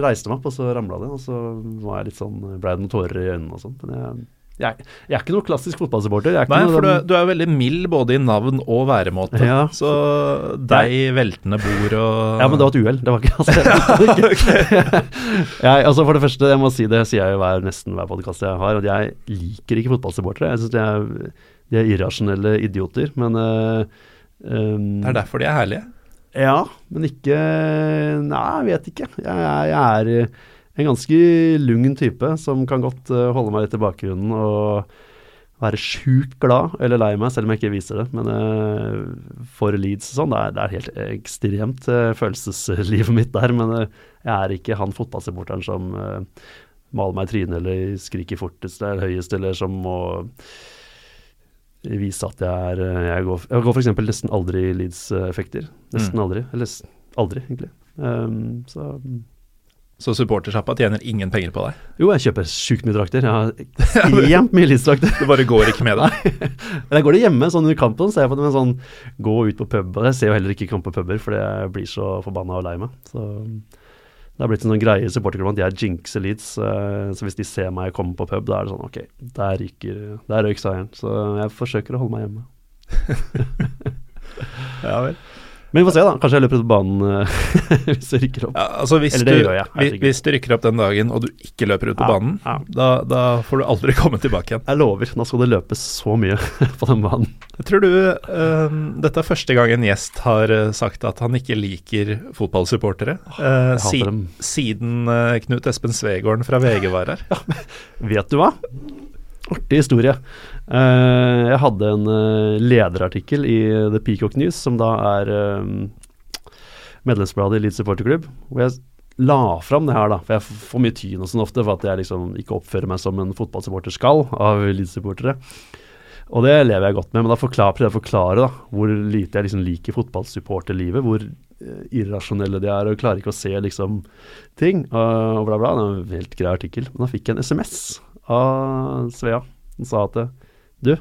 reiste meg opp, og så ramla det. Og så var jeg litt sånn, ble det noen tårer i øynene og sånn. Men jeg jeg, jeg, er ikke noe klassisk fotballsupporter. Nei, for du, du, er veldig mild både i navn og væremåte. Ja. Så deg, veltende bord og Ja, men det var et uhell. Det var ikke <laughs> altså, <laughs> jeg, altså For det første, jeg må si det sier jeg jo hver, nesten hver podkast jeg har, at jeg liker ikke fotballsupportere. Jeg syns de, de, er irrasjonelle idioter, men uh, um, Det er derfor de er herlige? Ja, men ikke Nei, jeg vet ikke. Jeg, jeg er en ganske lugn type som kan godt uh, holde meg litt i bakgrunnen og være sjukt glad eller lei meg, selv om jeg ikke viser det. Men uh, for Leeds og sånn, det, det, er helt ekstremt uh, følelseslivet <laughs> mitt der. Men jeg er ikke han fotballsupporteren som maler meg i trynet eller skriker fortest eller høyest, eller som må vise at jeg er Jeg går, jeg går f.eks. nesten aldri i Leeds-effekter. Nesten mm. aldri. Eller aldri, egentlig. Um, så Så supportersjappa tjener ingen penger på deg? Jo, jeg kjøper sjukt mye drakter. Jeg <laughs> har ekstremt mye Leeds-drakter. Det bare går ikke med deg? Men jeg går det hjemme, sånn under kampen, ser jeg på det med sånn gå ut på pub. Jeg ser jo heller ikke kamp på puber, fordi jeg blir så forbanna og lei meg. Så det har blitt en sånn greie i supporterklubben at jeg jinxer Leeds. eh, Så hvis de ser meg komme på pub, da er det sånn ok, der ryker Der røyk seieren. Så jeg forsøker å holde meg hjemme. <laughs> Ja vel. Men vi får se, da. Kanskje jeg løper ut på banen eh, <laughs> hvis det rykker opp. Ja, altså hvis, Eller du, gjør jeg, hvis, du rykker opp den dagen og du ikke løper ut på Ja, banen, ja. da, da får du aldri <laughs> komme tilbake igjen. Jeg lover, nå skal det løpes så mye <laughs> på den banen. Jeg tror du eh, Dette er første gang en gjest har eh, sagt at han ikke liker fotballsupportere. Si, siden uh, Knut Espen Svegården fra VG var her. Vet du hva? Artig historie. Eh, jeg hadde en eh, lederartikkel i The Peacock News, som da er eh, medlemsbladet i Leeds supporterklubb, hvor jeg la fram det her, da. For jeg får mye tyn og sånn ofte for at jeg liksom ikke oppfører meg som en fotballsupporter skal av Leeds-supportere. Og det lever jeg godt med, men da forklar, prøver jeg å forklare da, hvor lite jeg liksom liker fotballsupporterlivet, hvor eh, irrasjonelle de er og klarer ikke å se liksom ting, og, bla, bla. Det var en helt grei artikkel. Men da fikk jeg en SMS av Svea som sa at du,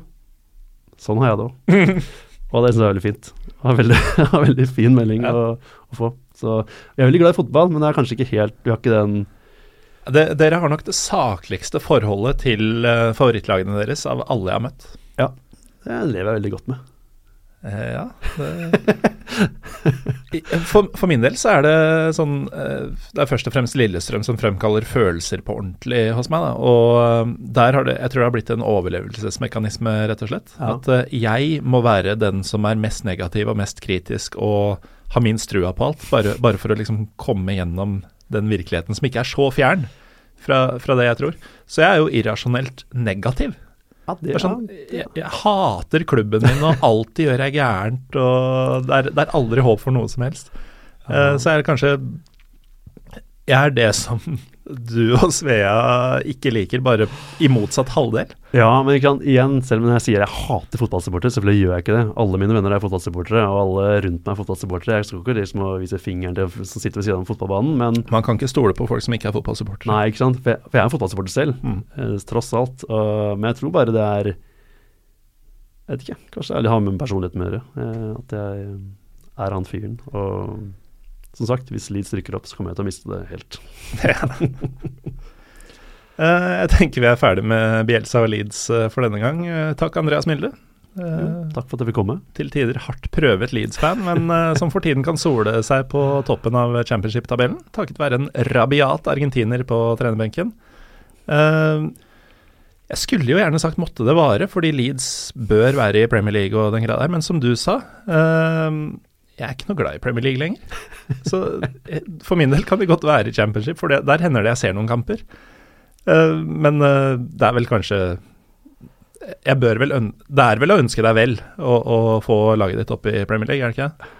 sånn har jeg det òg. <laughs> og det syns jeg er veldig fint. Det var veldig, <laughs> veldig fin melding Ja. å, å få. Så jeg er veldig glad i fotball, men det er kanskje ikke helt Vi har ikke den Det, dere har nok det sakligste forholdet til eh, favorittlagene deres av alle jeg har møtt. Ja, Det lever jeg veldig godt med. Eh, ja. <laughs> For, for min del så er det sånn eh, Det er først og fremst Lillestrøm som fremkaller følelser på ordentlig hos meg. Da. Og eh, der har det Jeg tror det har blitt en overlevelsesmekanisme, rett og slett. Ja. At jeg må være den som er mest negativ og mest kritisk og har minst trua på alt. Bare, bare for å liksom komme gjennom den virkeligheten som ikke er så fjern fra, fra det jeg tror. Så jeg er jo irrasjonelt negativ. Ja, Det det sånn, jeg, jeg hater klubben min, og alltid gjør jeg gærent, og det er, det er aldri håp for noe som helst. Uh, så er det kanskje Jeg er det som du og Svea ikke liker, bare i motsatt halvdel. Ja, men ikke sant, igjen, selv om jeg sier jeg hater fotballsupportere, selvfølgelig gjør jeg ikke det. Alle mine venner er fotballsupportere, og alle rundt meg er fotballsupportere. Jeg skal ikke liksom å vise fingeren til som sitter ved siden av fotballbanen, men Man kan ikke stole på folk som ikke er fotballsupportere. Nei, ikke sant. For jeg, for jeg er en fotballsupporter selv, Mm. eh, tross alt. Og, men jeg tror bare det er Jeg vet ikke, kanskje det har med personligheten å gjøre. eh, at jeg er han fyren. Og som sagt, hvis Leeds rykker opp, så kommer jeg til å miste det helt. <laughs> Eh, jeg tenker vi er ferdig med Bielsa og Leeds eh, for denne gang. Eh, takk, Andreas Milde. Jo, takk for at jeg fikk komme. til tider hardt prøvet Leeds-fan, men <laughs> som for tiden kan sole seg på toppen av championship-tabellen, takket være en rabiat argentiner på trenerbenken. Jeg skulle jo gjerne sagt måtte det vare, fordi Leeds bør være i Premier League og den greia der, men som du sa eh, jeg er ikke noe glad i Premier League lenger. Så eh, for min del kan det godt være championship, for det, der hender det jeg ser noen kamper. Uh, men uh, det er vel kanskje jeg bør vel Det er vel å ønske deg vel å, å få laget ditt opp i Premier League, er det ikke?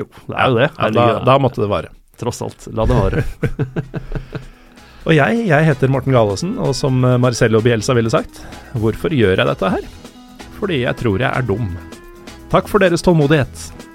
Jo, det er jo det. Ja, da, da måtte det vare. Tross alt. La det vare. <laughs> Og jeg, jeg heter Morten Galaasen, og som Marcello Bielsa ville sagt, hvorfor gjør jeg dette her? Fordi jeg tror jeg er dum. Takk for deres tålmodighet.